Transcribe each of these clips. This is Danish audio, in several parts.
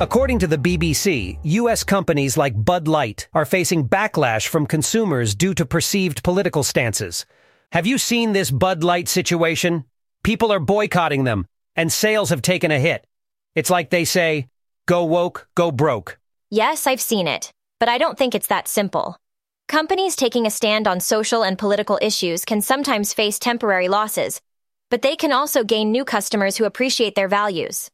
According to the BBC, U.S. companies like Bud Light are facing backlash from consumers due to perceived political stances. Have you seen this Bud Light situation? People are boycotting them, and sales have taken a hit. It's like they say, go woke, go broke. Yes, I've seen it, but I don't think it's that simple. Companies taking a stand on social and political issues can sometimes face temporary losses, but they can also gain new customers who appreciate their values.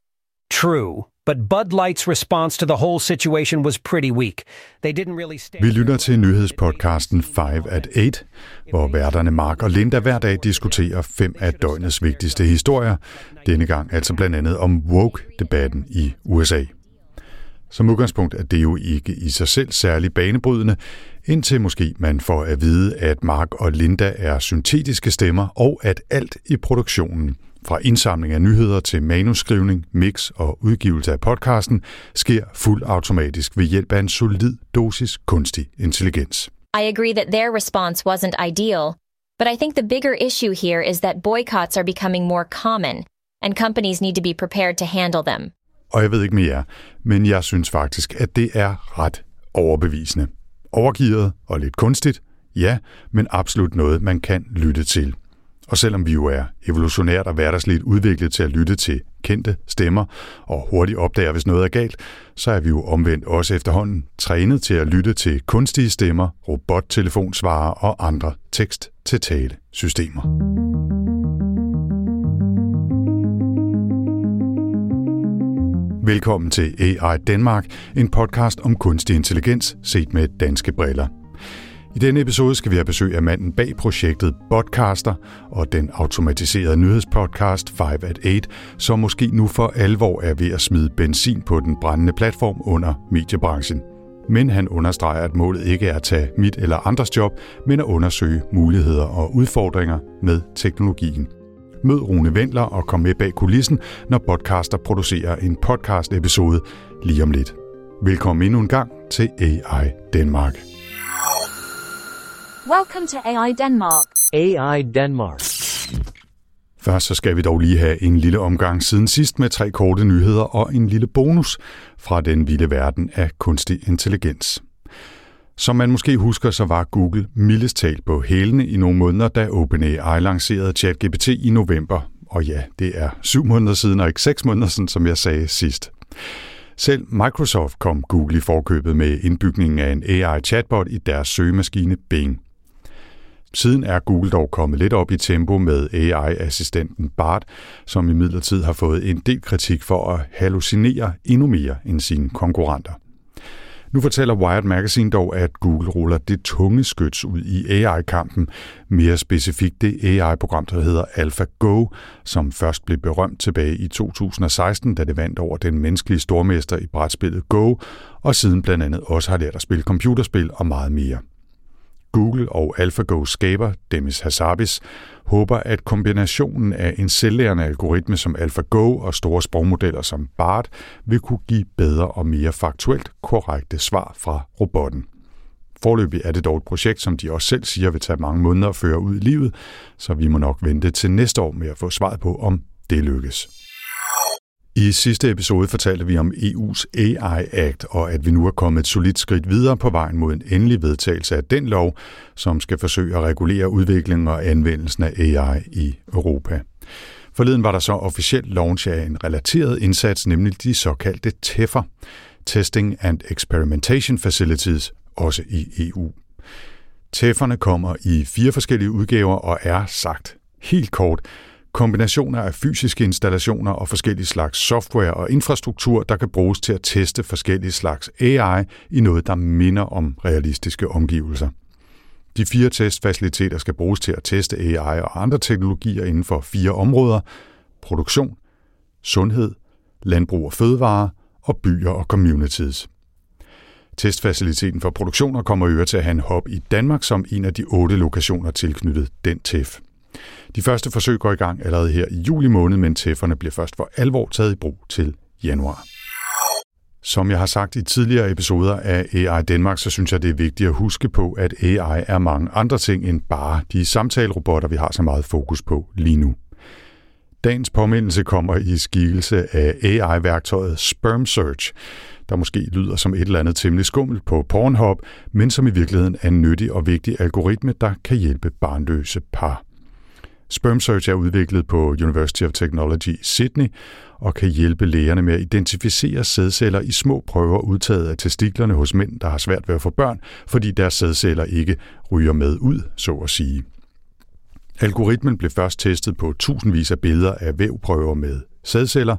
True, but Bud Light's response to the whole situation was pretty weak. They didn't really stand Vi lytter til nyhedspodcasten 5 at 8, hvor værterne Mark og Linda hver dag diskuterer fem af døgnets vigtigste historier, denne gang altså blandt andet om woke-debatten i USA. Som udgangspunkt er det jo ikke i sig selv særlig banebrydende, indtil måske man får at vide, at Mark og Linda er syntetiske stemmer, og at alt i produktionen, fra indsamling af nyheder til manuskrivning, mix og udgivelse af podcasten, sker fuldt automatisk ved hjælp af en solid dosis kunstig intelligens. I agree that their response wasn't ideal, but I think the bigger issue here is that boycotts are becoming more common, and companies need to be prepared to handle them. Og jeg ved ikke mere, men jeg synes faktisk, at det er ret overbevisende. Overgivet og lidt kunstigt, ja, men absolut noget, man kan lytte til. Og selvom vi jo er evolutionært og hverdagsligt udviklet til at lytte til kendte stemmer og hurtigt opdager, hvis noget er galt, så er vi jo omvendt også efterhånden trænet til at lytte til kunstige stemmer, robottelefonsvarer og andre tekst-til-tale systemer. Velkommen til AI Danmark, en podcast om kunstig intelligens set med danske briller. I denne episode skal vi have besøg af manden bag projektet Podcaster og den automatiserede nyhedspodcast 5 at 8, som måske nu for alvor er ved at smide benzin på den brændende platform under mediebranchen. Men han understreger, at målet ikke er at tage mit eller andres job, men at undersøge muligheder og udfordringer med teknologien. Mød Rune Vendler og kom med bag kulissen, når podcaster producerer en podcast-episode lige om lidt. Velkommen endnu en gang til AI Danmark. Welcome to AI Denmark. AI Denmark. Først så skal vi dog lige have en lille omgang siden sidst med tre korte nyheder og en lille bonus fra den vilde verden af kunstig intelligens. Som man måske husker, så var Google mildest talt på hælene i nogle måneder, da OpenAI lancerede ChatGPT i november. Og ja, det er syv måneder siden og ikke seks måneder siden, som jeg sagde sidst. Selv Microsoft kom Google i forkøbet med indbygningen af en AI-chatbot i deres søgemaskine Bing. Siden er Google dog kommet lidt op i tempo med AI-assistenten BART, som i midlertid har fået en del kritik for at hallucinere endnu mere end sine konkurrenter. Nu fortæller Wired Magazine dog, at Google ruller det tunge skyts ud i AI-kampen, mere specifikt det AI-program, der hedder AlphaGo, som først blev berømt tilbage i 2016, da det vandt over den menneskelige stormester i brætspillet Go, og siden blandt andet også har lært at spille computerspil og meget mere. Google og AlphaGo skaber, Demis Hassabis, håber, at kombinationen af en selvlærende algoritme som AlphaGo og store sprogmodeller som BART vil kunne give bedre og mere faktuelt korrekte svar fra robotten. Forløbig er det dog et projekt, som de også selv siger vil tage mange måneder at føre ud i livet, så vi må nok vente til næste år med at få svaret på, om det lykkes. I sidste episode fortalte vi om EU's AI Act, og at vi nu er kommet et solidt skridt videre på vejen mod en endelig vedtagelse af den lov, som skal forsøge at regulere udviklingen og anvendelsen af AI i Europa. Forleden var der så officielt launch af en relateret indsats, nemlig de såkaldte TEF'er, Testing and Experimentation Facilities, også i EU. TEF'erne kommer i fire forskellige udgaver og er sagt helt kort kombinationer af fysiske installationer og forskellige slags software og infrastruktur, der kan bruges til at teste forskellige slags AI i noget, der minder om realistiske omgivelser. De fire testfaciliteter skal bruges til at teste AI og andre teknologier inden for fire områder. Produktion, sundhed, landbrug og fødevare og byer og communities. Testfaciliteten for produktioner kommer øvrigt til at have en hop i Danmark som en af de otte lokationer tilknyttet den TEF. De første forsøg går i gang allerede her i juli måned, men tæfferne bliver først for alvor taget i brug til januar. Som jeg har sagt i tidligere episoder af AI Danmark, så synes jeg, det er vigtigt at huske på, at AI er mange andre ting end bare de samtalerobotter, vi har så meget fokus på lige nu. Dagens påmindelse kommer i skikkelse af AI-værktøjet Sperm Search, der måske lyder som et eller andet temmelig skummelt på Pornhub, men som i virkeligheden er en nyttig og vigtig algoritme, der kan hjælpe barnløse par. Sperm Search er udviklet på University of Technology Sydney og kan hjælpe lægerne med at identificere sædceller i små prøver udtaget af testiklerne hos mænd, der har svært ved at få børn, fordi deres sædceller ikke ryger med ud, så at sige. Algoritmen blev først testet på tusindvis af billeder af vævprøver med sædceller,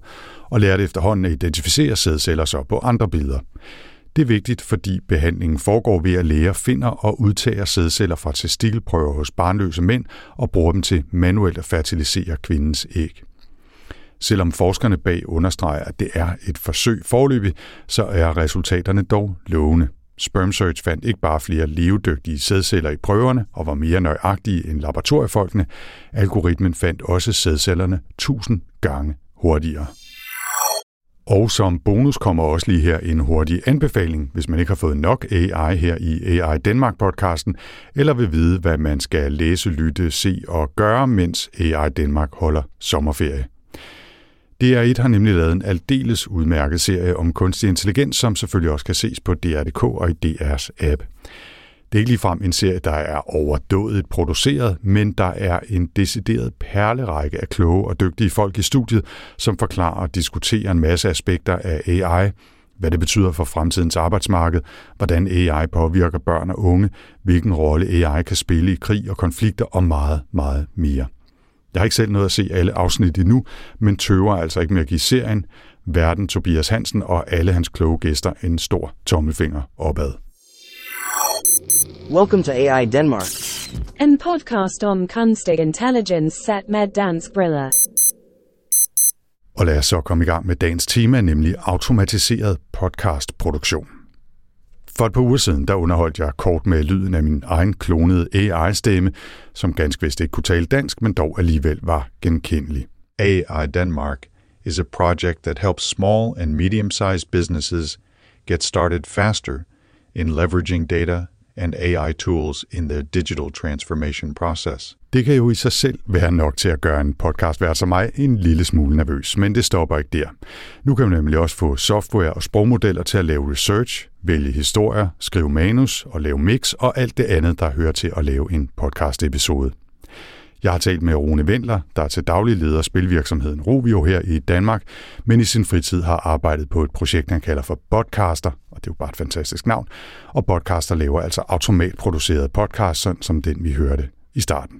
og lærte efterhånden at identificere sædceller så på andre billeder. Det er vigtigt, fordi behandlingen foregår ved, at læger finder og udtager sædceller fra testikelprøver hos barnløse mænd og bruger dem til manuelt at fertilisere kvindens æg. Selvom forskerne bag understreger, at det er et forsøg forløbig, så er resultaterne dog lovende. Sperm Search fandt ikke bare flere levedygtige sædceller i prøverne og var mere nøjagtige end laboratoriefolkene. Algoritmen fandt også sædcellerne tusind gange hurtigere. Og som bonus kommer også lige her en hurtig anbefaling, hvis man ikke har fået nok AI her i AI Danmark-podcasten, eller vil vide, hvad man skal læse, lytte, se og gøre, mens AI Danmark holder sommerferie. DR1 har nemlig lavet en aldeles udmærket serie om kunstig intelligens, som selvfølgelig også kan ses på DR.dk og i DR's app. Det er ikke ligefrem en serie, der er overdådigt produceret, men der er en decideret perlerække af kloge og dygtige folk i studiet, som forklarer og diskuterer en masse aspekter af AI, hvad det betyder for fremtidens arbejdsmarked, hvordan AI påvirker børn og unge, hvilken rolle AI kan spille i krig og konflikter og meget, meget mere. Jeg har ikke selv noget at se alle afsnit endnu, men tøver altså ikke med at give serien, verden Tobias Hansen og alle hans kloge gæster en stor tommelfinger opad. Welcome to AI Denmark. En podcast om kunstig intelligens sat med dansk briller. Og lad os så komme i gang med dagens tema, nemlig automatiseret podcastproduktion. For et par uger siden, der underholdt jeg kort med lyden af min egen klonede AI-stemme, som ganske vist ikke kunne tale dansk, men dog alligevel var genkendelig. AI Denmark is a project that helps small and medium-sized businesses get started faster in leveraging data and AI tools in their digital transformation process. Det kan jo i sig selv være nok til at gøre en podcast vært som mig en lille smule nervøs, men det stopper ikke der. Nu kan man nemlig også få software og sprogmodeller til at lave research, vælge historier, skrive manus og lave mix og alt det andet, der hører til at lave en podcast-episode. Jeg har talt med Rune Vendler, der er til daglig leder af spilvirksomheden Rovio her i Danmark, men i sin fritid har arbejdet på et projekt, han kalder for Podcaster, og det er jo bare et fantastisk navn. Og Podcaster laver altså automatproducerede podcasts, sådan som den vi hørte i starten.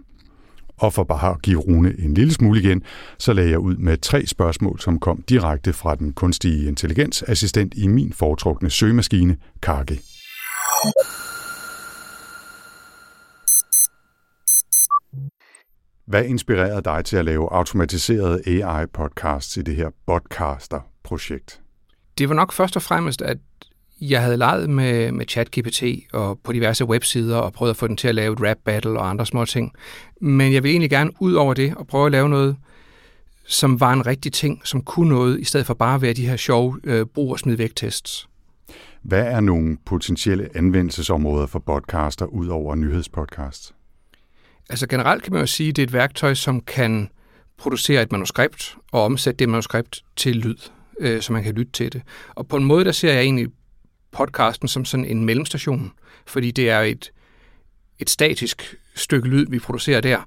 Og for bare at give Rune en lille smule igen, så lagde jeg ud med tre spørgsmål, som kom direkte fra den kunstige intelligensassistent i min foretrukne søgemaskine, Kage. Hvad inspirerede dig til at lave automatiserede AI-podcasts i det her Podcaster-projekt? Det var nok først og fremmest, at jeg havde leget med, med ChatGPT og på diverse websider og prøvet at få den til at lave et rap battle og andre små ting. Men jeg vil egentlig gerne ud over det og prøve at lave noget, som var en rigtig ting, som kunne noget, i stedet for bare at være de her sjove øh, brug- og smid tests. Hvad er nogle potentielle anvendelsesområder for podcaster ud over nyhedspodcasts? Altså generelt kan man jo sige, at det er et værktøj, som kan producere et manuskript og omsætte det manuskript til lyd, øh, så man kan lytte til det. Og på en måde, der ser jeg egentlig podcasten som sådan en mellemstation, fordi det er et, et statisk stykke lyd, vi producerer der,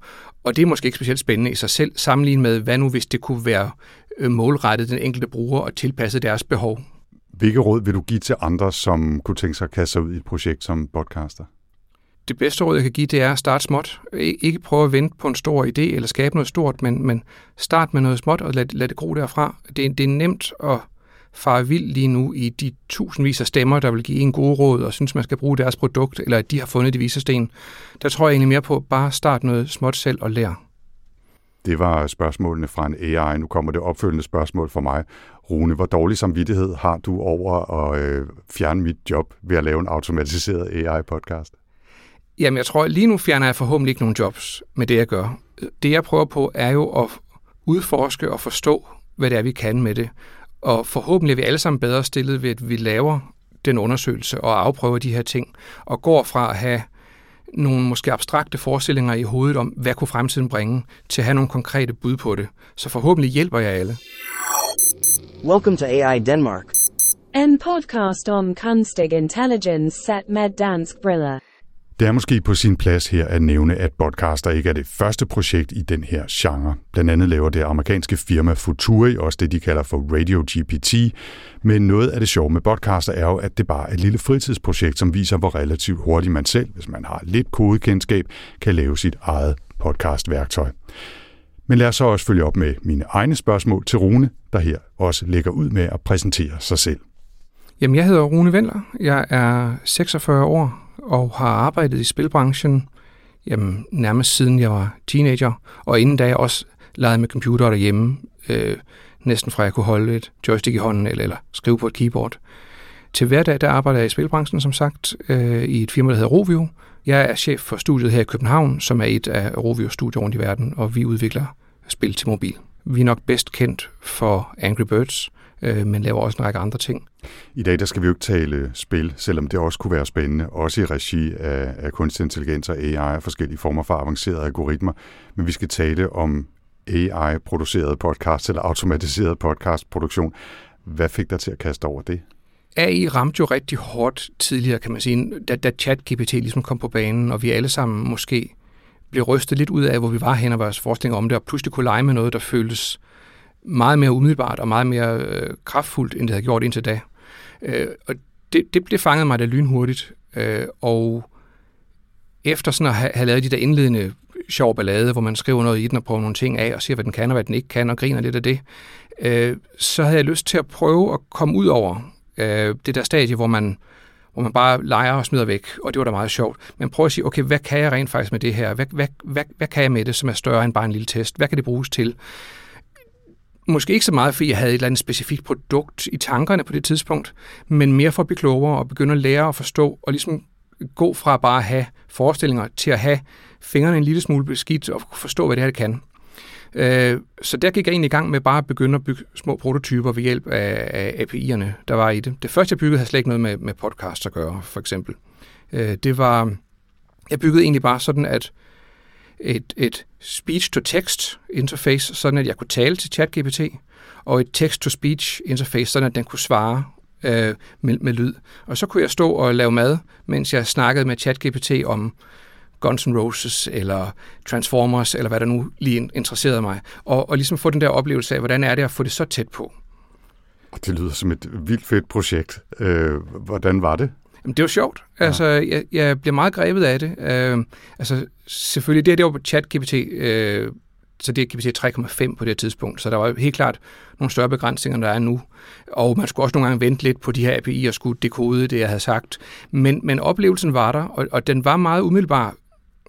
og det er måske ikke specielt spændende i sig selv, sammenlignet med, hvad nu hvis det kunne være øh, målrettet den enkelte bruger og tilpasset deres behov. Hvilke råd vil du give til andre, som kunne tænke sig at kaste sig ud i et projekt som podcaster? Det bedste råd, jeg kan give, det er at starte småt. Ikke prøve at vente på en stor idé eller skabe noget stort, men, men start med noget småt og lad, lad det gro derfra. Det, det er nemt at fare vild lige nu i de tusindvis af stemmer, der vil give en god råd og synes, man skal bruge deres produkt, eller at de har fundet de visesten. Der tror jeg egentlig mere på, bare start noget småt selv og lær. Det var spørgsmålene fra en AI. Nu kommer det opfølgende spørgsmål for mig. Rune, hvor dårlig samvittighed har du over at øh, fjerne mit job ved at lave en automatiseret AI-podcast? Jamen, jeg tror, at lige nu fjerner jeg forhåbentlig ikke nogen jobs med det, jeg gør. Det, jeg prøver på, er jo at udforske og forstå, hvad det er, vi kan med det. Og forhåbentlig er vi alle sammen bedre stillet ved, at vi laver den undersøgelse og afprøver de her ting, og går fra at have nogle måske abstrakte forestillinger i hovedet om, hvad kunne fremtiden bringe, til at have nogle konkrete bud på det. Så forhåbentlig hjælper jeg alle. Welcome to AI Denmark. En podcast om kunstig intelligens sat med dansk briller. Det er måske på sin plads her at nævne, at Podcaster ikke er det første projekt i den her genre. Blandt andet laver det amerikanske firma Futuri også det, de kalder for Radio GPT. Men noget af det sjove med Podcaster er jo, at det bare er et lille fritidsprojekt, som viser, hvor relativt hurtigt man selv, hvis man har lidt kodekendskab, kan lave sit eget podcastværktøj. Men lad os så også følge op med mine egne spørgsmål til Rune, der her også lægger ud med at præsentere sig selv. Jamen, jeg hedder Rune Vendler. Jeg er 46 år og har arbejdet i spilbranchen jamen, nærmest siden jeg var teenager, og inden da jeg også legede med computer derhjemme, øh, næsten fra jeg kunne holde et joystick i hånden eller, eller skrive på et keyboard. Til hverdag der arbejder jeg i spilbranchen, som sagt, øh, i et firma, der hedder Rovio. Jeg er chef for studiet her i København, som er et af Rovios studier rundt i verden, og vi udvikler spil til mobil. Vi er nok bedst kendt for Angry Birds, øh, men laver også en række andre ting. I dag der skal vi jo ikke tale spil, selvom det også kunne være spændende, også i regi af, af kunstig intelligens og AI og forskellige former for avancerede algoritmer. Men vi skal tale om AI-produceret podcast eller automatiseret podcastproduktion. Hvad fik dig til at kaste over det? AI ramte jo rigtig hårdt tidligere, kan man sige, da, da ChatGPT ligesom kom på banen, og vi alle sammen måske blev rystet lidt ud af, hvor vi var hen og vores forskning om det, og pludselig kunne lege med noget, der føltes meget mere umiddelbart og meget mere øh, kraftfuldt, end det havde gjort indtil da. Øh, og det, det, det fangede mig da lynhurtigt, øh, og efter sådan at have, have lavet de der indledende sjov ballade, hvor man skriver noget i den og prøver nogle ting af og siger, hvad den kan og hvad den ikke kan, og griner lidt af det, øh, så havde jeg lyst til at prøve at komme ud over øh, det der stadie, hvor man, hvor man bare leger og smider væk, og det var da meget sjovt. Men prøv at sige, okay, hvad kan jeg rent faktisk med det her? Hvad, hvad, hvad, hvad kan jeg med det, som er større end bare en lille test? Hvad kan det bruges til? Måske ikke så meget, fordi jeg havde et eller andet specifikt produkt i tankerne på det tidspunkt, men mere for at blive klogere og begynde at lære at forstå, og ligesom gå fra bare at have forestillinger til at have fingrene en lille smule beskidt og forstå, hvad det her kan. Øh, så der gik jeg egentlig i gang med bare at begynde at bygge små prototyper ved hjælp af, API'erne, der var i det. Det første, jeg byggede, havde slet ikke noget med, med podcast at gøre, for eksempel. Øh, det var, jeg byggede egentlig bare sådan, at et, et speech-to-text interface, sådan at jeg kunne tale til ChatGPT, og et text-to-speech interface, sådan at den kunne svare øh, med, med lyd. Og så kunne jeg stå og lave mad, mens jeg snakkede med ChatGPT om Guns N' Roses eller Transformers, eller hvad der nu lige interesserede mig. Og, og ligesom få den der oplevelse af, hvordan er det at få det så tæt på. Det lyder som et vildt fedt projekt. Øh, hvordan var det? Jamen, det var sjovt. Ja. Altså, jeg, jeg bliver meget grebet af det. Øh, altså, selvfølgelig, det her det var på ChatGPT, øh, så det er GPT 3,5 på det tidspunkt, så der var helt klart nogle større begrænsninger, der er nu. Og man skulle også nogle gange vente lidt på de her API'er og skulle dekode det, jeg havde sagt. Men, men oplevelsen var der, og, og den var meget umiddelbar,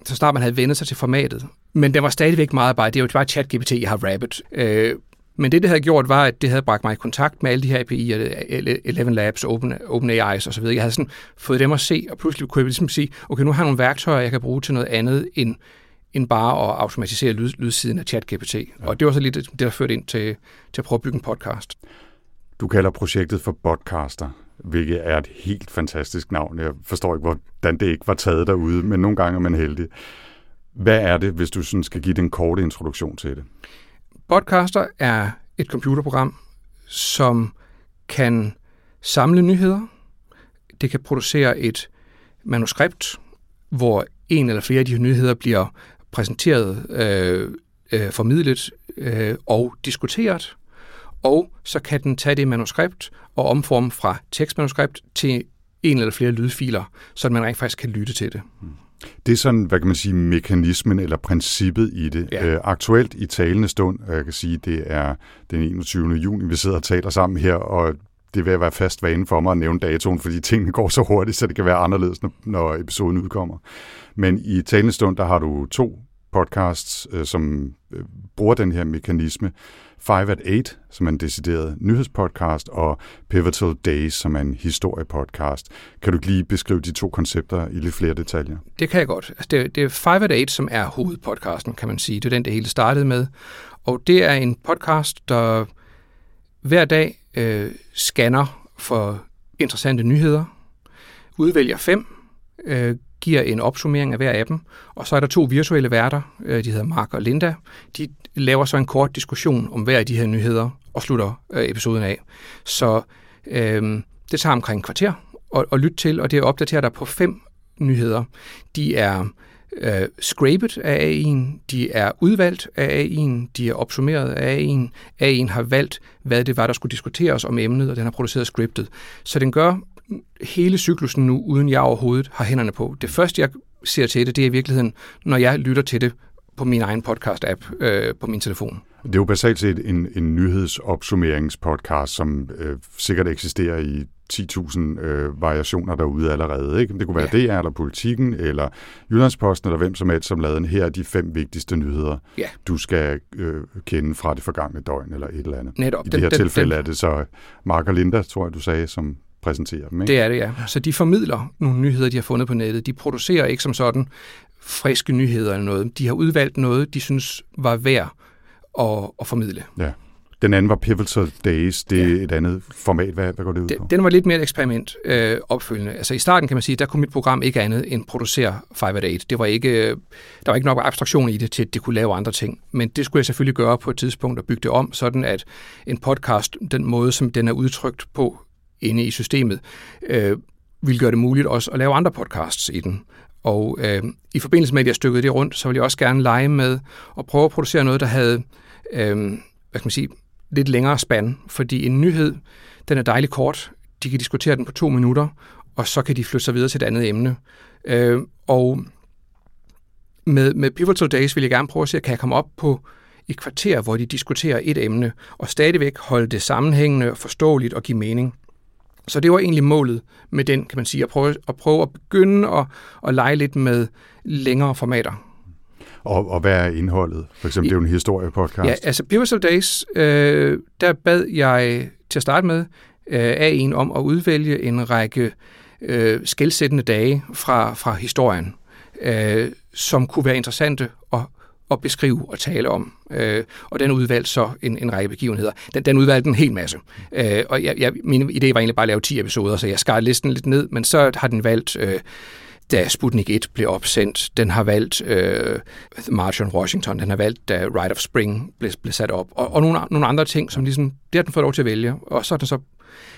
så snart man havde vendt sig til formatet. Men den var stadigvæk meget bare, det var bare ChatGPT, jeg har rappet. Øh, men det, det havde gjort, var, at det havde bragt mig i kontakt med alle de her API'er, Eleven Labs, Open, OpenAI's osv. Jeg havde sådan fået dem at se, og pludselig kunne jeg ligesom sige, okay, nu har jeg nogle værktøjer, jeg kan bruge til noget andet end, end bare at automatisere lyd, lydsiden af ChatGPT. Ja. Og det var så lidt det, der førte ind til, til at prøve at bygge en podcast. Du kalder projektet for Podcaster, hvilket er et helt fantastisk navn. Jeg forstår ikke, hvordan det ikke var taget derude, men nogle gange er man heldig. Hvad er det, hvis du sådan skal give den korte introduktion til det? Podcaster er et computerprogram, som kan samle nyheder. Det kan producere et manuskript, hvor en eller flere af de nyheder bliver præsenteret, øh, øh, formidlet øh, og diskuteret. Og så kan den tage det manuskript og omforme fra tekstmanuskript til en eller flere lydfiler, så man rent faktisk kan lytte til det. Mm. Det er sådan, hvad kan man sige, mekanismen eller princippet i det. Ja. Øh, aktuelt i talende stund, og jeg kan sige, det er den 21. juni, vi sidder og taler sammen her, og det vil være fast vane for mig at nævne datoen, fordi tingene går så hurtigt, så det kan være anderledes, når, når episoden udkommer. Men i talende stund, der har du to podcasts, øh, som øh, bruger den her mekanisme. 5 at 8, som er en decideret nyhedspodcast, og Pivotal Days, som er en historiepodcast. Kan du lige beskrive de to koncepter i lidt flere detaljer? Det kan jeg godt. Altså, det, det er 5 at 8, som er hovedpodcasten, kan man sige. Det er den, det hele startede med. Og det er en podcast, der hver dag øh, scanner for interessante nyheder, udvælger fem, øh, giver en opsummering af hver af dem, og så er der to virtuelle værter, øh, de hedder Mark og Linda. De laver så en kort diskussion om hver af de her nyheder og slutter øh, episoden af. Så øh, det tager omkring en kvarter at, at lytte til, og det opdaterer der på fem nyheder. De er øh, scrapet af AI'en, de er udvalgt af AI'en, de er opsummeret af AI'en. AI'en har valgt, hvad det var, der skulle diskuteres om emnet, og den har produceret scriptet. Så den gør hele cyklusen nu, uden jeg overhovedet har hænderne på. Det første, jeg ser til det, det er i virkeligheden, når jeg lytter til det på min egen podcast-app øh, på min telefon. Det er jo basalt set en, en nyhedsopsummeringspodcast, som øh, sikkert eksisterer i 10.000 øh, variationer derude allerede. Ikke? Det kunne være ja. DR, eller Politikken, eller Jyllandsposten, eller hvem som helst, som lavede en her de fem vigtigste nyheder, ja. du skal øh, kende fra det forgangne døgn, eller et eller andet. Netop. I det her den, tilfælde den, er det så Mark og Linda, tror jeg, du sagde, som præsenterer dem. Ikke? Det er det, ja. Så de formidler nogle nyheder, de har fundet på nettet. De producerer ikke som sådan friske nyheder eller noget. De har udvalgt noget, de synes var værd at, at formidle. Ja. Den anden var Pivotal Days. Det er ja. et andet format. Hvad, hvad går det ud på? Den var lidt mere et eksperiment øh, opfølgende. Altså i starten kan man sige, der kunne mit program ikke andet end producere 5 at 8. Det var ikke, der var ikke nok abstraktion i det til, at det kunne lave andre ting. Men det skulle jeg selvfølgelig gøre på et tidspunkt og bygge det om, sådan at en podcast, den måde som den er udtrykt på inde i systemet, øh, ville gøre det muligt også at lave andre podcasts i den. Og øh, i forbindelse med, at jeg stykkede det rundt, så ville jeg også gerne lege med at prøve at producere noget, der havde øh, hvad skal man sige, lidt længere spand. Fordi en nyhed, den er dejligt kort. De kan diskutere den på to minutter, og så kan de flytte sig videre til et andet emne. Øh, og med, med Pivotal Days vil jeg gerne prøve at se, kan jeg komme op på et kvarter, hvor de diskuterer et emne, og stadigvæk holde det sammenhængende, forståeligt og give mening. Så det var egentlig målet med den, kan man sige, at prøve at, prøve at begynde at, at lege lidt med længere formater. Og, og hvad er indholdet? For eksempel, det er jo en historiepodcast. Ja, altså Pivotal Days, øh, der bad jeg til at starte med øh, af en om at udvælge en række øh, skældsættende dage fra, fra historien, øh, som kunne være interessante at at beskrive og tale om. Øh, og den udvalgte så en, en række begivenheder. Den, den udvalgte en hel masse. Øh, og jeg, jeg, min idé var egentlig bare at lave 10 episoder, så jeg skar listen lidt ned, men så har den valgt... Øh, da Sputnik 1 blev opsendt. Den har valgt øh, The March on Washington. Den har valgt, da Rite of Spring blev, blev sat op. Og, og nogle, nogle andre ting, som ligesom, det har den fået lov til at vælge. Og så er den så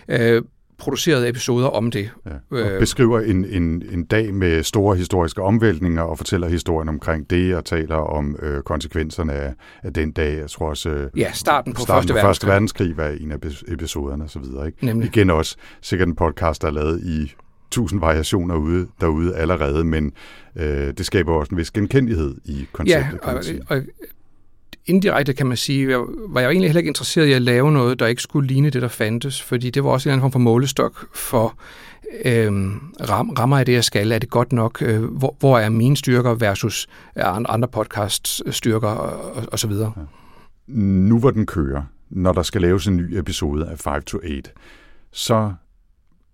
øh, produceret episoder om det. Ja. Og øh, beskriver en, en, en dag med store historiske omvæltninger og fortæller historien omkring det og taler om øh, konsekvenserne af, af den dag. Jeg tror også... Øh, ja, starten på starten Første, på verdenskrig. første verdenskrig var en af episoderne osv. Ikke? Nemlig. Igen også sikkert en podcast, der er lavet i tusind variationer ude, derude allerede, men øh, det skaber også en vis genkendelighed i konceptet, ja, og, og indirekte kan man sige, jeg, var jeg egentlig heller ikke interesseret i at lave noget, der ikke skulle ligne det, der fandtes, fordi det var også en anden form for målestok for øh, ram, rammer af det, jeg skal. Er det godt nok? Øh, hvor, hvor er mine styrker versus andre podcasts øh, styrker og, og, og så videre? Ja. Nu hvor den kører, når der skal laves en ny episode af 5 to 8, så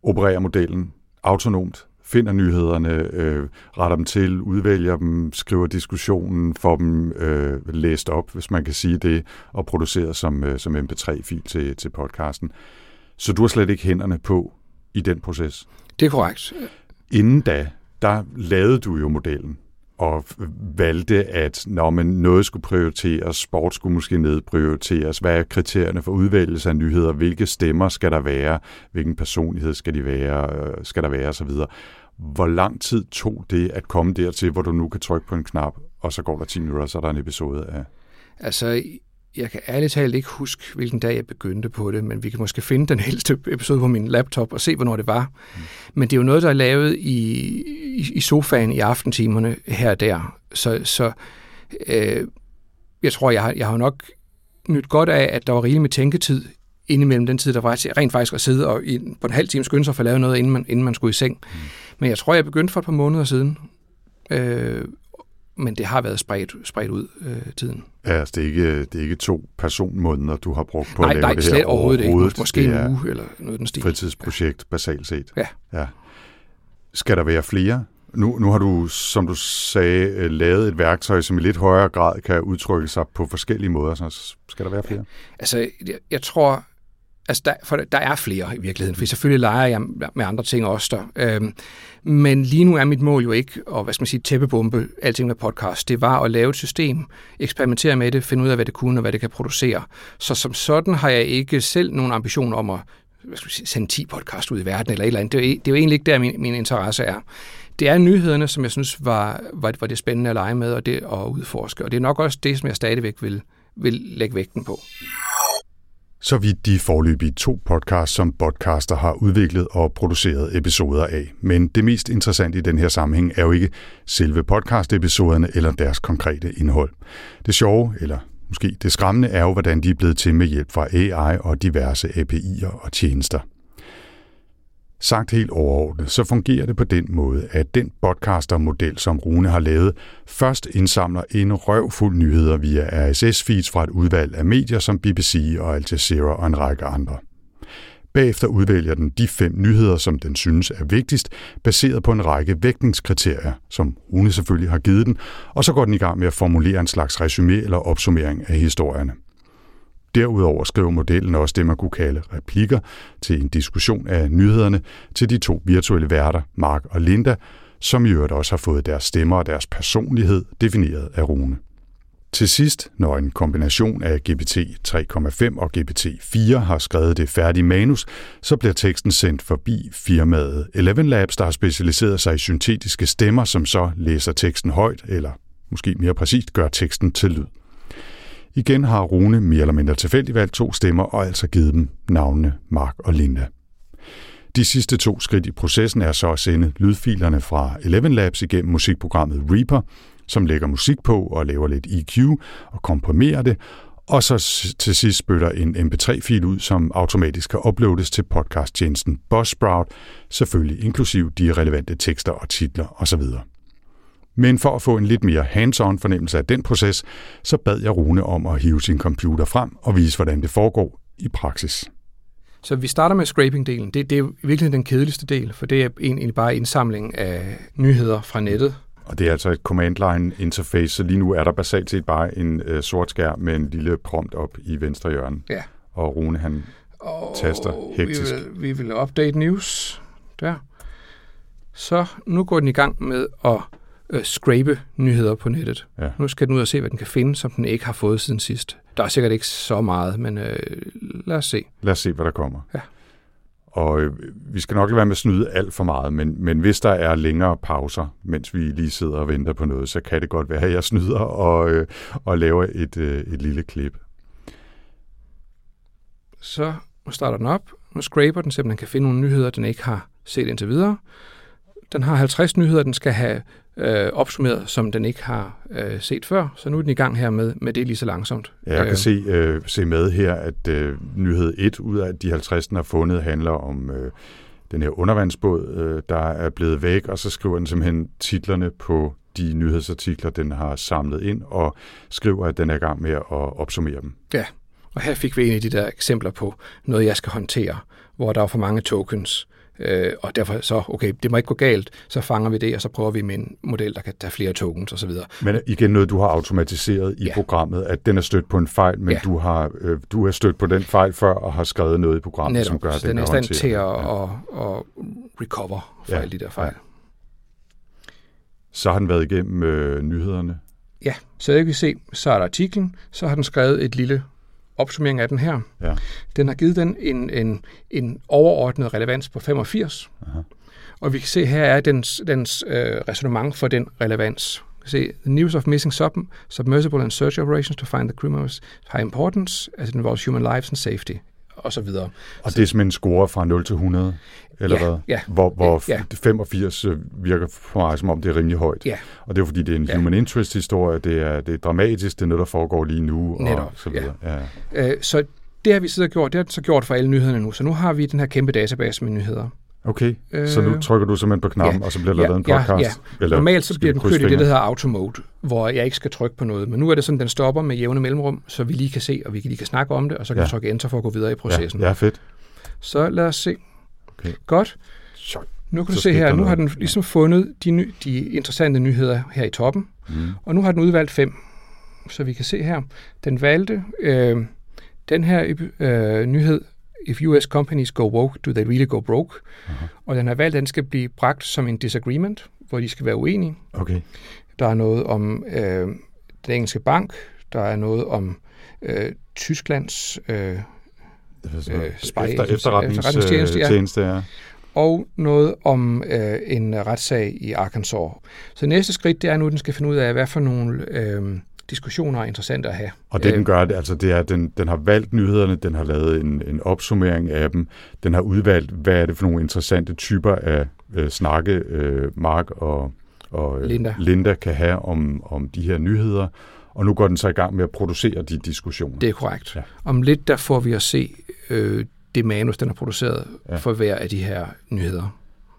opererer modellen autonomt finder nyhederne, øh, retter dem til, udvælger dem, skriver diskussionen, får dem øh, læst op, hvis man kan sige det, og produceret som, øh, som MP3-fil til, til podcasten. Så du har slet ikke hænderne på i den proces? Det er korrekt. Inden da, der lavede du jo modellen og valgte, at når man noget skulle prioriteres, sport skulle måske nedprioriteres, hvad er kriterierne for udvælgelse af nyheder, hvilke stemmer skal der være, hvilken personlighed skal, de være, skal der være osv. Hvor lang tid tog det at komme dertil, hvor du nu kan trykke på en knap, og så går der 10 minutter, og så er der en episode af... Altså, jeg kan ærligt talt ikke huske, hvilken dag jeg begyndte på det, men vi kan måske finde den helste episode på min laptop og se, hvornår det var. Mm. Men det er jo noget, der er lavet i, i, i sofaen i aftentimerne her og der. Så, så øh, jeg tror, jeg har, jeg har nok nyt godt af, at der var rigeligt med tænketid indimellem den tid, der var rent faktisk at sidde og i, på en halv time skynde sig for at lave noget, inden man, inden man skulle i seng. Mm. Men jeg tror, jeg begyndte for et par måneder siden. Øh, men det har været spredt, spredt ud øh, tiden. Ja, altså det er, ikke, det er ikke to personmåneder, du har brugt på nej, at lave nej, det slet her overhovedet, overhovedet. ikke. Måske en uge eller noget den stil. Fritidsprojekt, ja. basalt set. Ja. ja. Skal der være flere? Nu, nu har du, som du sagde, øh, lavet et værktøj, som i lidt højere grad kan udtrykke sig på forskellige måder. Så skal der være flere? Altså, jeg, jeg tror, Altså, der, for der er flere i virkeligheden, for selvfølgelig leger jeg med andre ting også der. Øhm, men lige nu er mit mål jo ikke at, hvad skal man sige, tæppebombe alting med podcast. Det var at lave et system, eksperimentere med det, finde ud af, hvad det kunne og hvad det kan producere. Så som sådan har jeg ikke selv nogen ambition om at hvad skal man sige, sende 10 podcast ud i verden eller et eller andet. Det er, jo, e, det er jo egentlig ikke der, min, min interesse er. Det er nyhederne, som jeg synes var, var, var det spændende at lege med og det at udforske. Og det er nok også det, som jeg stadigvæk vil, vil lægge vægten på. Så vidt de forløbige to podcasts, som podcaster har udviklet og produceret episoder af. Men det mest interessante i den her sammenhæng er jo ikke selve podcast-episoderne eller deres konkrete indhold. Det sjove, eller måske det skræmmende, er jo, hvordan de er blevet til med hjælp fra AI og diverse API'er og tjenester. Sagt helt overordnet, så fungerer det på den måde, at den podcaster-model, som Rune har lavet, først indsamler en røvfuld nyheder via RSS-feeds fra et udvalg af medier som BBC og Al Jazeera og en række andre. Bagefter udvælger den de fem nyheder, som den synes er vigtigst, baseret på en række vægtningskriterier, som Rune selvfølgelig har givet den, og så går den i gang med at formulere en slags resume eller opsummering af historierne. Derudover skriver modellen også det, man kunne kalde replikker til en diskussion af nyhederne til de to virtuelle værter, Mark og Linda, som i øvrigt også har fået deres stemmer og deres personlighed defineret af Rune. Til sidst, når en kombination af GPT 3,5 og GPT 4 har skrevet det færdige manus, så bliver teksten sendt forbi firmaet Eleven Labs, der har specialiseret sig i syntetiske stemmer, som så læser teksten højt, eller måske mere præcist gør teksten til lyd. Igen har Rune mere eller mindre tilfældigt valgt to stemmer og altså givet dem navnene Mark og Linda. De sidste to skridt i processen er så at sende lydfilerne fra Eleven Labs igennem musikprogrammet Reaper, som lægger musik på og laver lidt EQ og komprimerer det, og så til sidst spytter en MP3-fil ud, som automatisk kan uploades til podcasttjenesten Buzzsprout, selvfølgelig inklusiv de relevante tekster og titler osv. Men for at få en lidt mere hands-on fornemmelse af den proces, så bad jeg Rune om at hive sin computer frem og vise, hvordan det foregår i praksis. Så vi starter med scraping-delen. Det, det er virkelig den kedeligste del, for det er egentlig bare indsamling af nyheder fra nettet. Og det er altså et command line interface, så lige nu er der basalt set bare en øh, sort skærm med en lille prompt op i venstre hjørne. Ja. Og Rune han og taster hektisk. Vi vil, vi vil update news der. Så nu går den i gang med at øh, scrape nyheder på nettet. Ja. Nu skal den ud og se, hvad den kan finde, som den ikke har fået siden sidst. Der er sikkert ikke så meget, men øh, lad os se. Lad os se, hvad der kommer. Ja. Og øh, vi skal nok lade være med at snyde alt for meget, men, men hvis der er længere pauser, mens vi lige sidder og venter på noget, så kan det godt være, at jeg snyder og, øh, og laver et, øh, et lille klip. Så nu starter den op. Nu scraper den, så den kan finde nogle nyheder, den ikke har set indtil videre. Den har 50 nyheder, den skal have øh, opsummeret, som den ikke har øh, set før. Så nu er den i gang her med, med det lige så langsomt. Ja, jeg kan øh, se, øh, se med her, at øh, nyhed 1 ud af de 50, den har fundet, handler om øh, den her undervandsbåd, øh, der er blevet væk, og så skriver den simpelthen titlerne på de nyhedsartikler, den har samlet ind, og skriver, at den er i gang med at opsummere dem. Ja, og her fik vi en af de der eksempler på noget, jeg skal håndtere, hvor der er for mange tokens, Øh, og derfor så, okay, det må ikke gå galt, så fanger vi det, og så prøver vi med en model, der kan tage flere tokens osv. Men igen noget, du har automatiseret i ja. programmet, at den er stødt på en fejl, men ja. du, har, øh, du har stødt på den fejl før og har skrevet noget i programmet, Netop, som gør, at den, den er i stand til at, ja. at, at recover fra ja. alle de der fejl. Ja. Så har den været igennem øh, nyhederne? Ja, så jeg kan se, så er der artiklen, så har den skrevet et lille opsummering af den her. Ja. Den har givet den en, en, en overordnet relevans på 85. Aha. Og vi kan se, her er dens, dens øh, resonemang for den relevans. Se, the news of missing sub, submersible and search operations to find the criminals high importance as it involves human lives and safety og så videre. Og det er simpelthen en score fra 0 til 100, eller ja, hvad? Ja. Hvor, hvor ja. 85 øh, virker for mig som om, det er rimelig højt. Ja. Og det er fordi, det er en ja. human interest historie, det er, det er dramatisk, det er noget, der foregår lige nu, Netop, og så videre. Ja. Ja. Øh, så det har vi siddet og gjort, det har så gjort for alle nyhederne nu. Så nu har vi den her kæmpe database med nyheder. Okay, øh, så nu trykker du simpelthen på knappen, ja, og så bliver der ja, lavet en podcast? Ja, ja. Eller Normalt så bliver den kørt i det, der hedder automode, hvor jeg ikke skal trykke på noget. Men nu er det sådan, den stopper med jævne mellemrum, så vi lige kan se, og vi lige kan snakke om det, og så kan ja. vi trykke enter for at gå videre i processen. Ja, ja fedt. Så lad os se. Okay. Godt. Nu kan du se her, nu har den ligesom fundet de, ny, de interessante nyheder her i toppen, mm. og nu har den udvalgt fem. Så vi kan se her, den valgte øh, den her øh, nyhed If US companies go woke, do they really go broke? Uh-huh. Og den har valgt, at den skal blive bragt som en disagreement, hvor de skal være uenige. Okay. Der er noget om øh, den engelske bank, der er noget om øh, Tysklands øh, øh, spy, Efter, efterretningstjeneste, ja. og noget om øh, en retssag i Arkansas. Så næste skridt, det er nu, at den skal finde ud af, hvad for nogle øh, diskussioner er interessante at have. Og det, den øh, gør, det, altså, det er, at den, den har valgt nyhederne, den har lavet en, en opsummering af dem, den har udvalgt, hvad er det for nogle interessante typer af øh, snakke, øh, Mark og, og øh, Linda. Linda kan have om, om de her nyheder, og nu går den så i gang med at producere de diskussioner. Det er korrekt. Ja. Om lidt der får vi at se øh, det manus, den har produceret ja. for hver af de her nyheder.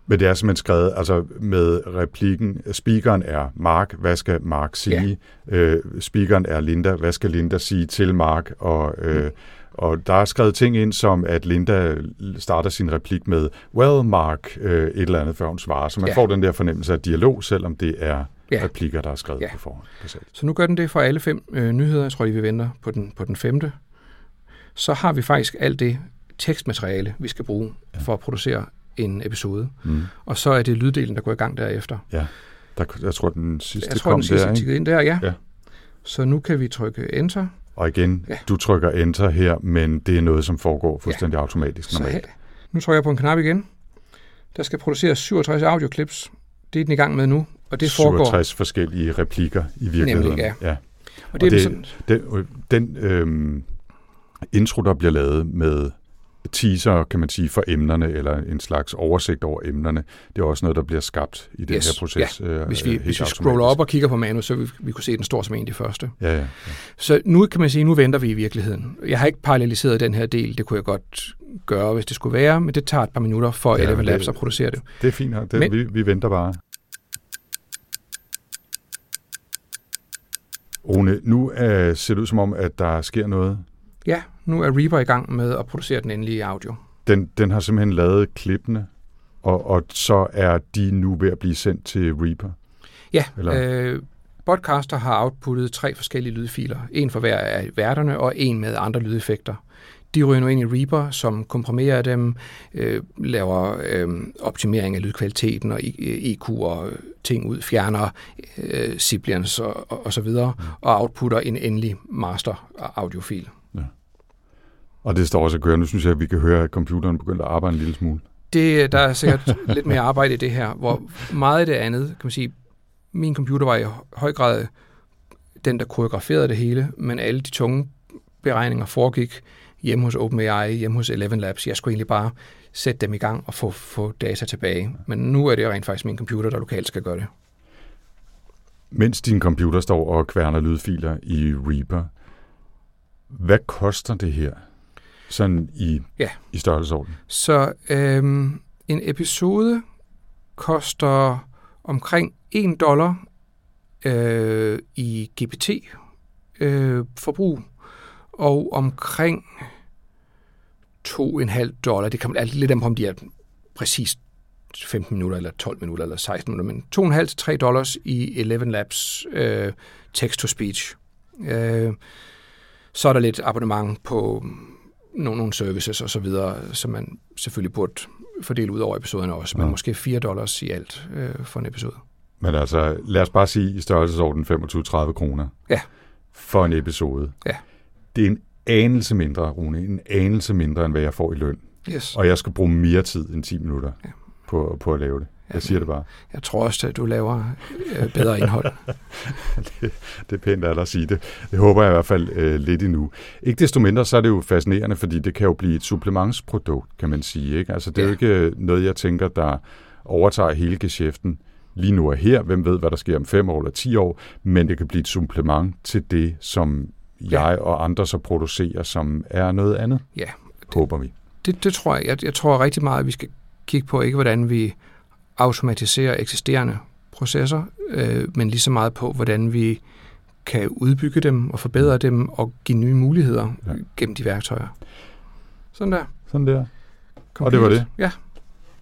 Men det er simpelthen skrevet altså med replikken, speakeren er Mark, hvad skal Mark sige? Ja. Øh, speakeren er Linda, hvad skal Linda sige til Mark? Og, øh, mm. og der er skrevet ting ind, som at Linda starter sin replik med, well Mark, øh, et eller andet, før hun svarer. Så man ja. får den der fornemmelse af dialog, selvom det er ja. replikker, der er skrevet ja. på forhånd. Så nu gør den det for alle fem øh, nyheder. Jeg tror, vi venter på den, på den femte. Så har vi faktisk alt det tekstmateriale, vi skal bruge ja. for at producere en episode. Mm. Og så er det lyddelen, der går i gang derefter. Ja, der, jeg tror, den sidste jeg tror, kom den sidste der, ikke? ind der, ja. ja. Så nu kan vi trykke Enter. Og igen, ja. du trykker Enter her, men det er noget, som foregår fuldstændig ja. automatisk normalt. Så, nu trykker jeg på en knap igen. Der skal produceres 67 audioklips. Det er den i gang med nu, og det 67 foregår... 67 forskellige replikker i virkeligheden. Nemlig, ja. ja. Og det, og det, sådan... den, den øhm, intro, der bliver lavet med teaser, kan man sige, for emnerne, eller en slags oversigt over emnerne. Det er også noget, der bliver skabt i den yes, her proces. Ja. Øh, hvis vi, hvis vi scroller op og kigger på manus, så vi, vi kunne se, at den står som en af de første. Ja, ja, ja. Så nu kan man sige, nu venter vi i virkeligheden. Jeg har ikke paralleliseret den her del, det kunne jeg godt gøre, hvis det skulle være, men det tager et par minutter for ja, Eleven Labs at producere det. Det er fint. Det, men, vi, vi venter bare. Rune, nu uh, ser det ud som om, at der sker noget. Ja, nu er Reaper i gang med at producere den endelige audio. Den, den har simpelthen lavet klippene, og, og så er de nu ved at blive sendt til Reaper? Ja, Eller? øh, Podcaster har outputtet tre forskellige lydfiler. En for hver af værterne, og en med andre lydeffekter. De ryger nu ind i Reaper, som komprimerer dem, øh, laver øh, optimering af lydkvaliteten og EQ og ting ud, fjerner øh, sibilance og, og, og så videre, og outputter en endelig master audiofil. Ja. Og det står også at køre. Nu synes jeg, at vi kan høre, at computeren begynder at arbejde en lille smule. Det, der er sikkert lidt mere arbejde i det her, hvor meget af det andet, kan man sige, min computer var i høj grad den, der koreograferede det hele, men alle de tunge beregninger foregik hjemme hos OpenAI, hjemme hos Eleven Labs. Jeg skulle egentlig bare sætte dem i gang og få, få data tilbage. Men nu er det rent faktisk min computer, der lokalt skal gøre det. Mens din computer står og kværner lydfiler i Reaper, hvad koster det her? Sådan i, ja. i størrelsesorden. Så øhm, en episode koster omkring 1 dollar øh, i GPT-forbrug, øh, og omkring 2,5 dollar, det kan man lidt om, om de er præcis 15 minutter, eller 12 minutter, eller 16 minutter, men 2,5-3 dollars i Eleven Labs øh, text-to-speech. Øh, så er der lidt abonnement på nogle, nogle services og så videre, som man selvfølgelig burde fordele ud over episoderne også, ja. men måske 4 dollars i alt øh, for en episode. Men altså, lad os bare sige i størrelsesorden 25-30 kroner ja. for en episode. Ja. Det er en anelse mindre, Rune, en anelse mindre, end hvad jeg får i løn. Yes. Og jeg skal bruge mere tid end 10 minutter ja. på, på at lave det. Jeg siger det bare. Jeg tror også, at du laver øh, bedre indhold. det, det er pænt at sige det. Det håber jeg i hvert fald øh, lidt endnu. Ikke desto mindre, så er det jo fascinerende, fordi det kan jo blive et supplementsprodukt, kan man sige. Ikke? Altså, det er ja. jo ikke noget, jeg tænker, der overtager hele geschæften lige nu og her. Hvem ved, hvad der sker om fem år eller ti år, men det kan blive et supplement til det, som ja. jeg og andre så producerer, som er noget andet. Ja. Håber vi. Det, det tror jeg. jeg. Jeg tror rigtig meget, at vi skal kigge på, ikke hvordan vi automatisere eksisterende processer, øh, men lige så meget på, hvordan vi kan udbygge dem og forbedre dem og give nye muligheder ja. gennem de værktøjer. Sådan der. Sådan der. Computers. Og det var det? Ja.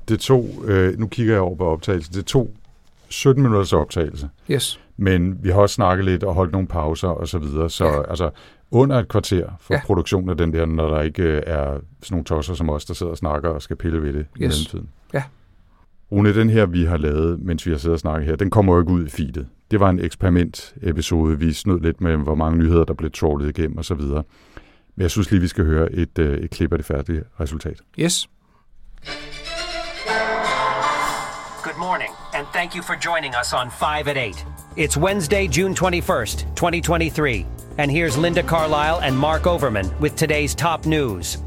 Det tog, øh, nu kigger jeg over på optagelsen, det tog 17 minutters optagelse. Yes. Men vi har også snakket lidt og holdt nogle pauser og så videre, så ja. altså, under et kvarter for Ja. ja. produktion af den der, når der ikke øh, er sådan nogle tosser som os, der sidder og snakker og skal pille ved det i Yes. mellemtiden. Ja. Rune, den her, vi har lavet, mens vi har siddet og snakket her, den kommer jo ikke ud i feedet. Det var en eksperimentepisode. Vi snød lidt med, hvor mange nyheder, der blev trålet igennem og så videre. Men jeg synes lige, vi skal høre et, øh, et klip af det færdige resultat. Yes. Good morning, and thank you for joining us on 5 at 8. It's Wednesday, June 21st, 2023. And here's Linda Carlisle and Mark Overman with today's top news.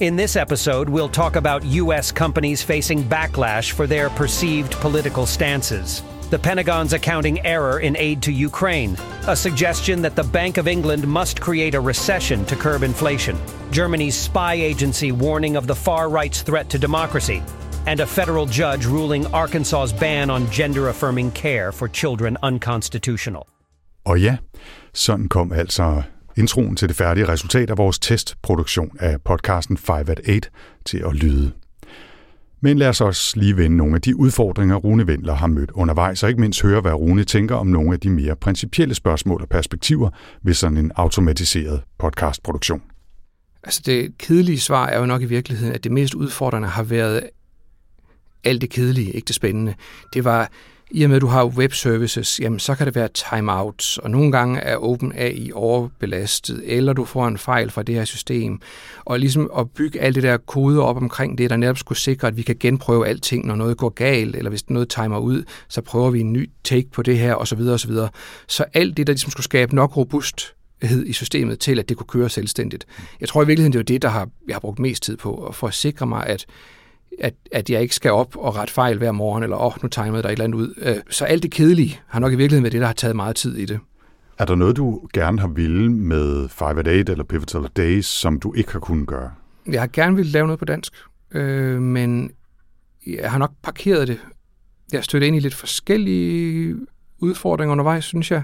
In this episode, we'll talk about U.S. companies facing backlash for their perceived political stances. The Pentagon's accounting error in aid to Ukraine, a suggestion that the Bank of England must create a recession to curb inflation, Germany's spy agency warning of the far right's threat to democracy, and a federal judge ruling Arkansas's ban on gender affirming care for children unconstitutional. Og ja, sådan kom altså introen til det færdige resultat af vores testproduktion af podcasten 5 at 8 til at lyde. Men lad os også lige vende nogle af de udfordringer, Rune Vendler har mødt undervejs, og ikke mindst høre, hvad Rune tænker om nogle af de mere principielle spørgsmål og perspektiver ved sådan en automatiseret podcastproduktion. Altså det kedelige svar er jo nok i virkeligheden, at det mest udfordrende har været alt det kedelige, ikke det spændende. Det var, i og med at du har web services, jamen så kan det være timeouts, og nogle gange er OpenAI overbelastet, eller du får en fejl fra det her system. Og ligesom at bygge alt det der kode op omkring det, der netop skulle sikre, at vi kan genprøve alting, når noget går galt, eller hvis noget timer ud, så prøver vi en ny take på det her, osv. osv. Så alt det, der ligesom skulle skabe nok robust i systemet til, at det kunne køre selvstændigt. Jeg tror i virkeligheden, det er jo det, der har, jeg har brugt mest tid på, for at sikre mig, at, at, at jeg ikke skal op og rette fejl hver morgen, eller åh, oh, nu timede der et eller andet ud. Øh, Så alt det kedelige har nok i virkeligheden været det, der har taget meget tid i det. Er der noget, du gerne har ville med 5 at 8 eller Pivotal Days, som du ikke har kunnet gøre? Jeg har gerne ville lave noget på dansk, øh, men jeg har nok parkeret det. Jeg stødte ind i lidt forskellige udfordringer undervejs, synes jeg.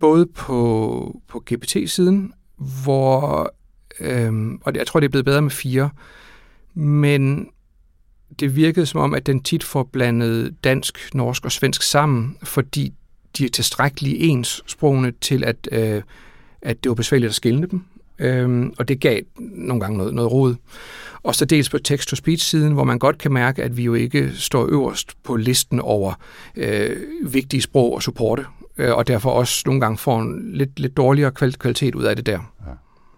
Både på, på GPT-siden, hvor, øh, og jeg tror, det er blevet bedre med fire, men det virkede som om, at den tit får blandet dansk, norsk og svensk sammen, fordi de er tilstrækkeligt ens sprogene til, at, øh, at det var besværligt at skille dem. Øhm, og det gav nogle gange noget, noget rod. Og så dels på text-to-speech-siden, hvor man godt kan mærke, at vi jo ikke står øverst på listen over øh, vigtige sprog og supporte, øh, og derfor også nogle gange får en lidt, lidt dårligere kvalitet ud af det der. Ja.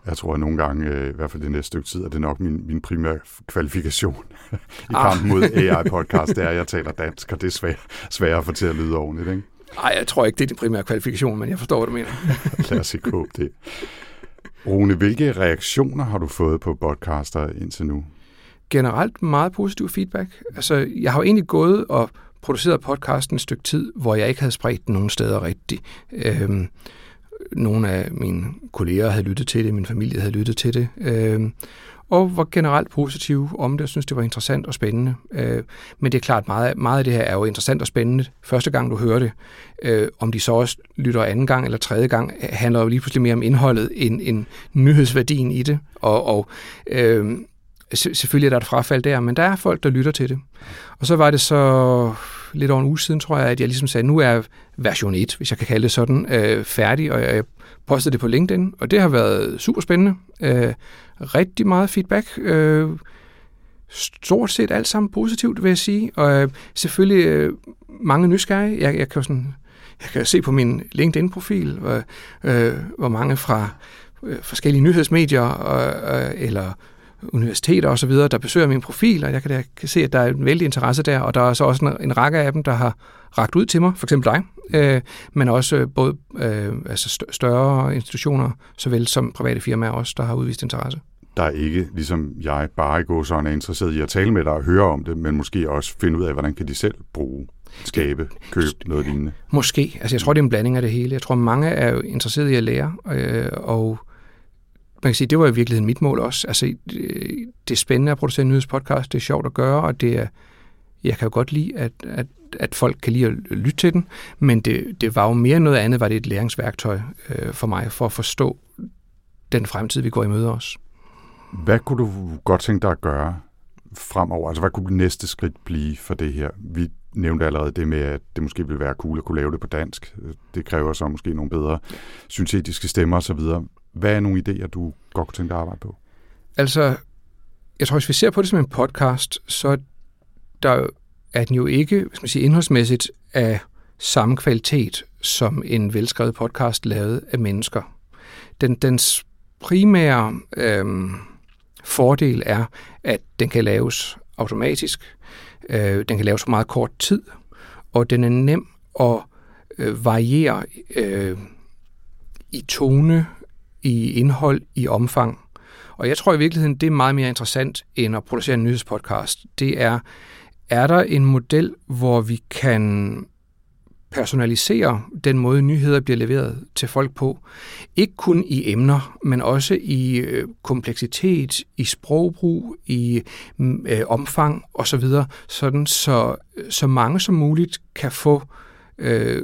Jeg tror, at nogle gange, øh, i hvert fald det næste stykke tid, er det nok min, min primære kvalifikation i Ah. kampen mod AI-podcast, det er, at jeg taler dansk, og det er svært, sværere at få til at lyde ordentligt. Ikke? Nej, jeg tror ikke, det er din primære kvalifikation, men jeg forstår, hvad du mener. Lad os ikke håbe det. Rune, hvilke reaktioner har du fået på podcaster indtil nu? generelt meget positiv feedback. Altså, jeg har jo egentlig gået og produceret podcasten et stykke tid, hvor jeg ikke havde spredt den nogen steder rigtigt. Øhm, nogle af mine kolleger havde lyttet til det, min familie havde lyttet til det, øh, og var generelt positive om det, og synes det var interessant og spændende. Øh, men det er klart, meget, meget af det her er jo interessant og spændende første gang, du hører det. Øh, om de så også lytter anden gang eller tredje gang, handler jo lige pludselig mere om indholdet end, end nyhedsværdien i det. Og, og øh, selvfølgelig er der et frafald der, men der er folk, der lytter til det. Og så var det så lidt over en uge siden, tror jeg, at jeg ligesom sagde, nu er version 1, hvis jeg kan kalde det sådan, øh, færdig, og jeg postede det på LinkedIn, og det har været super spændende. Øh, rigtig meget feedback. Øh, stort set alt sammen positivt, vil jeg sige. Og øh, selvfølgelig øh, mange nysgerrige. Jeg, jeg kan jo sådan jeg kan se på min LinkedIn-profil, hvor, øh, hvor mange fra øh, forskellige nyhedsmedier og, øh, eller universiteter osv., der besøger min profil, og jeg kan, da, kan se, at der er en vældig interesse der, og der er så også en, en række af dem, der har ragt ud til mig, for eksempel dig, øh, men også øh, både øh, altså st- større institutioner, såvel som private firmaer også, der har udvist interesse. Der er ikke, ligesom jeg, bare i gåsøjne er interesseret i at tale med dig og høre om det, men måske også finde ud af, hvordan kan de selv bruge, skabe, købe noget lignende. Måske. Altså jeg tror, det er en blanding af det hele. Jeg tror, mange er jo interesseret i at lære, øh, og man kan sige, det var i virkeligheden mit mål også. Altså, det, det er spændende at producere en nyhedspodcast, det er sjovt at gøre, og det er, jeg kan jo godt lide, at, at, at folk kan lide at lytte til den, men det, det var jo mere noget andet, var det et læringsværktøj øh, for mig, for at forstå den fremtid, vi går i møde os. Hvad kunne du godt tænke dig at gøre fremover? Altså, hvad kunne det næste skridt blive for det her? Vi nævnte allerede det med, at det måske ville være cool at kunne lave det på dansk. Det kræver så måske nogle bedre syntetiske stemmer osv. Hvad er nogle idéer, du godt kunne tænke dig at arbejde på? Altså, jeg tror, hvis vi ser på det som en podcast, så der er den jo ikke, hvis man siger, indholdsmæssigt af samme kvalitet som en velskrevet podcast lavet af mennesker. Den, dens primære øh, fordel er, at den kan laves automatisk, øh, den kan laves på meget kort tid, og den er nem at øh, variere øh, i tone, i indhold, i omfang. Og jeg tror i virkeligheden, det er meget mere interessant end at producere en nyhedspodcast. Det er, er der en model, hvor vi kan personalisere den måde, nyheder bliver leveret til folk på. Ikke kun i emner, men også i øh, kompleksitet, i sprogbrug, i mm, øh, omfang osv., sådan så, så mange som muligt kan få øh,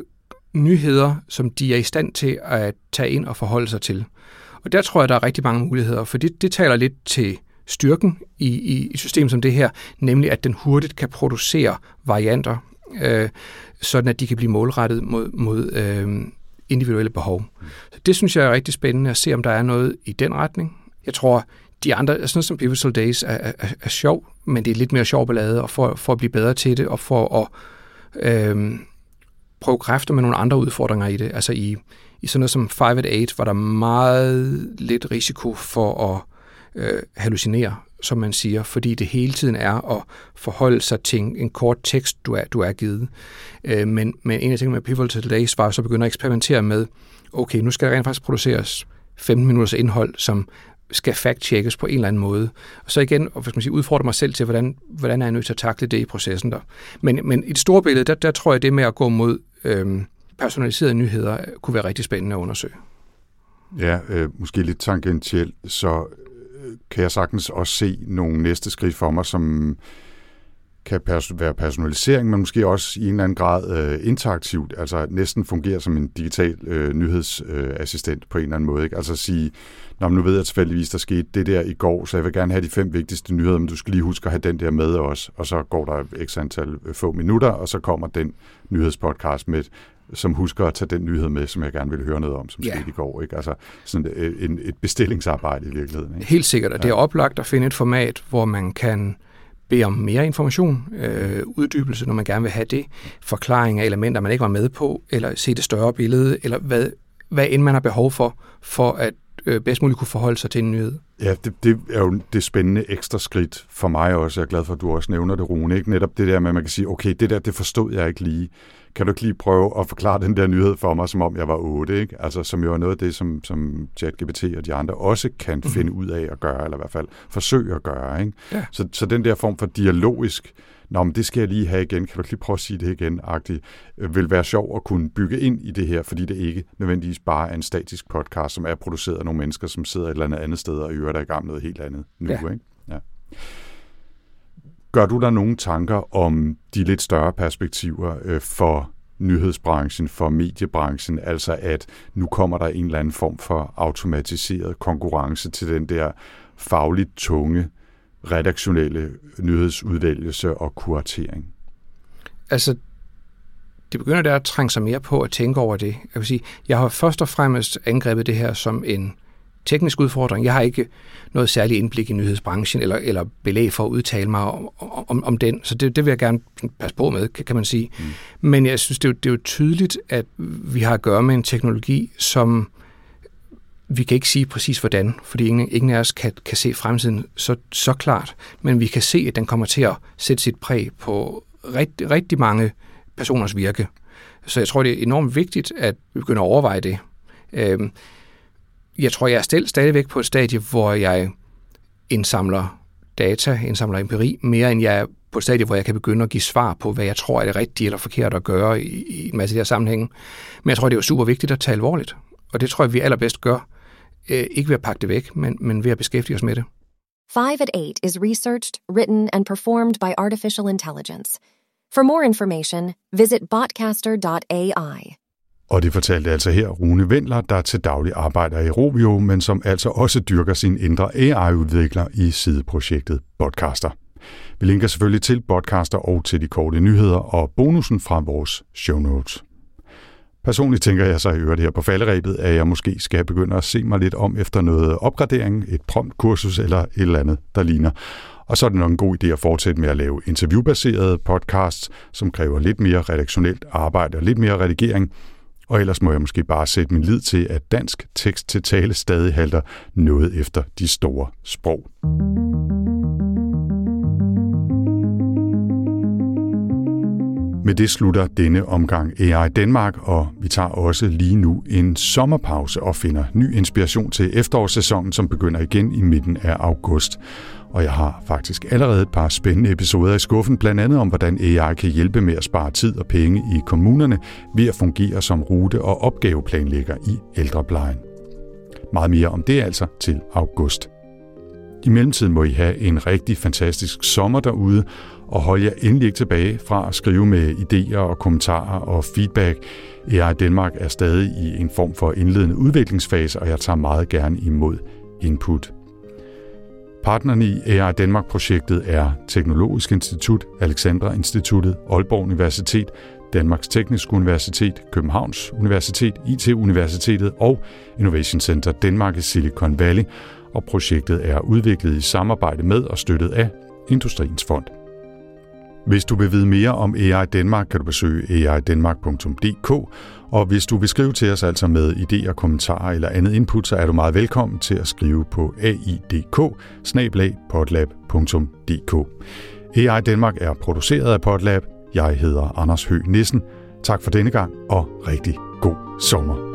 nyheder, som de er i stand til at tage ind og forholde sig til. Og der tror jeg, der er rigtig mange muligheder, for det, det taler lidt til styrken i, i i system som det her, nemlig at den hurtigt kan producere varianter, øh, sådan at de kan blive målrettet mod, mod øh, individuelle behov. Så det synes jeg er rigtig spændende at se, om der er noget i den retning. Jeg tror, de andre, altså sådan noget som Pivotal Days, er, er, er sjov, men det er lidt mere sjov ballade, og for, for at blive bedre til det, og for at øh, prøve kræfter med nogle andre udfordringer i det. Altså i, i sådan noget som 5 at 8 var der meget lidt risiko for at øh, hallucinere, som man siger, fordi det hele tiden er at forholde sig til en kort tekst, du er, du er givet. Øh, men, men en af tingene med Pivotal Days var så begynder at eksperimentere med, okay, nu skal der rent faktisk produceres 15 minutters indhold, som skal fact-checkes på en eller anden måde. Og så igen, og skal man sige, udfordre mig selv til, hvordan, hvordan er jeg nødt til at takle det i processen der. Men, men i det store billede, der, der tror jeg, det med at gå mod øhm, personaliserede nyheder, kunne være rigtig spændende at undersøge. Ja, øh, måske lidt tangentielt, så øh, kan jeg sagtens også se nogle næste skridt for mig, som kan pers- være personalisering, men måske også i en eller anden grad øh, interaktivt, altså næsten fungere som en digital øh, nyhedsassistent øh, på en eller anden måde. Ikke? Altså at sige, Nå, nu ved jeg tilfældigvis, der skete det der i går, så jeg vil gerne have de fem vigtigste nyheder, men du skal lige huske at have den der med også. Og så går der x antal øh, få minutter, og så kommer den nyhedspodcast med, som husker at tage den nyhed med, som jeg gerne vil høre noget om, som ja. skete i går. Ikke? Altså sådan øh, en, et bestillingsarbejde i virkeligheden. Ikke? Helt sikkert, og ja. det er oplagt at finde et format, hvor man kan bede om mere information, øh, uddybelse, når man gerne vil have det, forklaring af elementer, man ikke var med på, eller se det større billede, eller hvad, hvad end man har behov for, for at øh, bedst muligt kunne forholde sig til en nyhed. Ja, det, det er jo det spændende ekstra skridt for mig også. Jeg er glad for, at du også nævner det, Rune. Ikke? Netop det der med, at man kan sige, okay, det der, det forstod jeg ikke lige. Kan du ikke lige prøve at forklare den der nyhed for mig, som om jeg var 8, ikke? Altså, som jo er noget af det, som, som ChatGPT og de andre også kan mm-hmm. finde ud af at gøre, eller i hvert fald forsøge at gøre, ikke? Ja. Så, så den der form for dialogisk Nå, men det skal jeg lige have igen, kan du lige prøve at sige det igen, agtigt, øh, vil være sjov at kunne bygge ind i det her, fordi det ikke nødvendigvis bare er en statisk podcast, som er produceret af nogle mennesker, som sidder et eller andet andet sted og øver der i gang noget helt andet nu. Ja. Ikke? Ja. Gør du der nogle tanker om de lidt større perspektiver øh, for nyhedsbranchen, for mediebranchen, altså at nu kommer der en eller anden form for automatiseret konkurrence til den der fagligt tunge redaktionelle nyhedsudvælgelse og kuratering? Altså, det begynder der at trænge sig mere på at tænke over det. Jeg vil sige, jeg har først og fremmest angrebet det her som en teknisk udfordring. Jeg har ikke noget særligt indblik i nyhedsbranchen eller, eller belæg for at udtale mig om, om, om den, så det, det vil jeg gerne passe på med, kan, man sige. Mm. Men jeg synes, det er, jo, det er jo tydeligt, at vi har at gøre med en teknologi, som vi kan ikke sige præcis hvordan, fordi ingen, ingen af os kan, kan se fremtiden så, så klart, men vi kan se, at den kommer til at sætte sit præg på rigtig, rigtig mange personers virke. Så jeg tror, det er enormt vigtigt, at vi begynder at overveje det. Øhm, jeg tror, jeg er stillet stadigvæk på et stadie, hvor jeg indsamler data, indsamler empiri, mere end jeg er på et stadie, hvor jeg kan begynde at give svar på, hvad jeg tror er det rigtige eller forkert at gøre i, i en masse af de her sammenhænge. Men jeg tror, det er jo super vigtigt at tage alvorligt. Og det tror jeg, vi allerbedst gør øh, ikke ved at pakke det væk, men, men ved at beskæftige os med det. 5 at 8 is researched, written and performed by artificial intelligence. For more information, visit botcaster.ai. Og det fortalte altså her Rune Vendler, der til daglig arbejder i Rovio, men som altså også dyrker sin indre AI-udvikler i sideprojektet Podcaster. Vi linker selvfølgelig til Podcaster og til de korte nyheder og bonusen fra vores show notes. Personligt tænker jeg så i øvrigt her på falderæbet, at jeg måske skal begynde at se mig lidt om efter noget opgradering, et promptkursus eller et eller andet, der ligner. Og så er det nok en god idé at fortsætte med at lave interviewbaserede podcasts, som kræver lidt mere redaktionelt arbejde og lidt mere redigering. Og ellers må jeg måske bare sætte min lid til, at dansk tekst til tale stadig halter noget efter de store sprog. Med det slutter denne omgang AI Danmark, og vi tager også lige nu en sommerpause og finder ny inspiration til efterårssæsonen, som begynder igen i midten af august. Og jeg har faktisk allerede et par spændende episoder i skuffen, blandt andet om, hvordan AI kan hjælpe med at spare tid og penge i kommunerne ved at fungere som rute- og opgaveplanlægger i ældreplejen. Meget mere om det altså til august. I mellemtiden må I have en rigtig fantastisk sommer derude, og hold jer endelig ikke tilbage fra at skrive med idéer og kommentarer og feedback. AI Danmark er stadig i en form for indledende udviklingsfase, og jeg tager meget gerne imod input. Partnerne i AI Danmark-projektet er Teknologisk Institut, Alexandra Instituttet, Aalborg Universitet, Danmarks Tekniske Universitet, Københavns Universitet, IT-universitetet og Innovation Center Danmark i Silicon Valley, og projektet er udviklet i samarbejde med og støttet af Industriens Fond. Hvis du vil vide mere om AI Danmark, kan du besøge aidanmark.dk, og hvis du vil skrive til os altså med idéer, kommentarer eller andet input, så er du meget velkommen til at skrive på aidk AI Danmark er produceret af Podlab. Jeg hedder Anders Høgh Nissen. Tak for denne gang, og rigtig god sommer.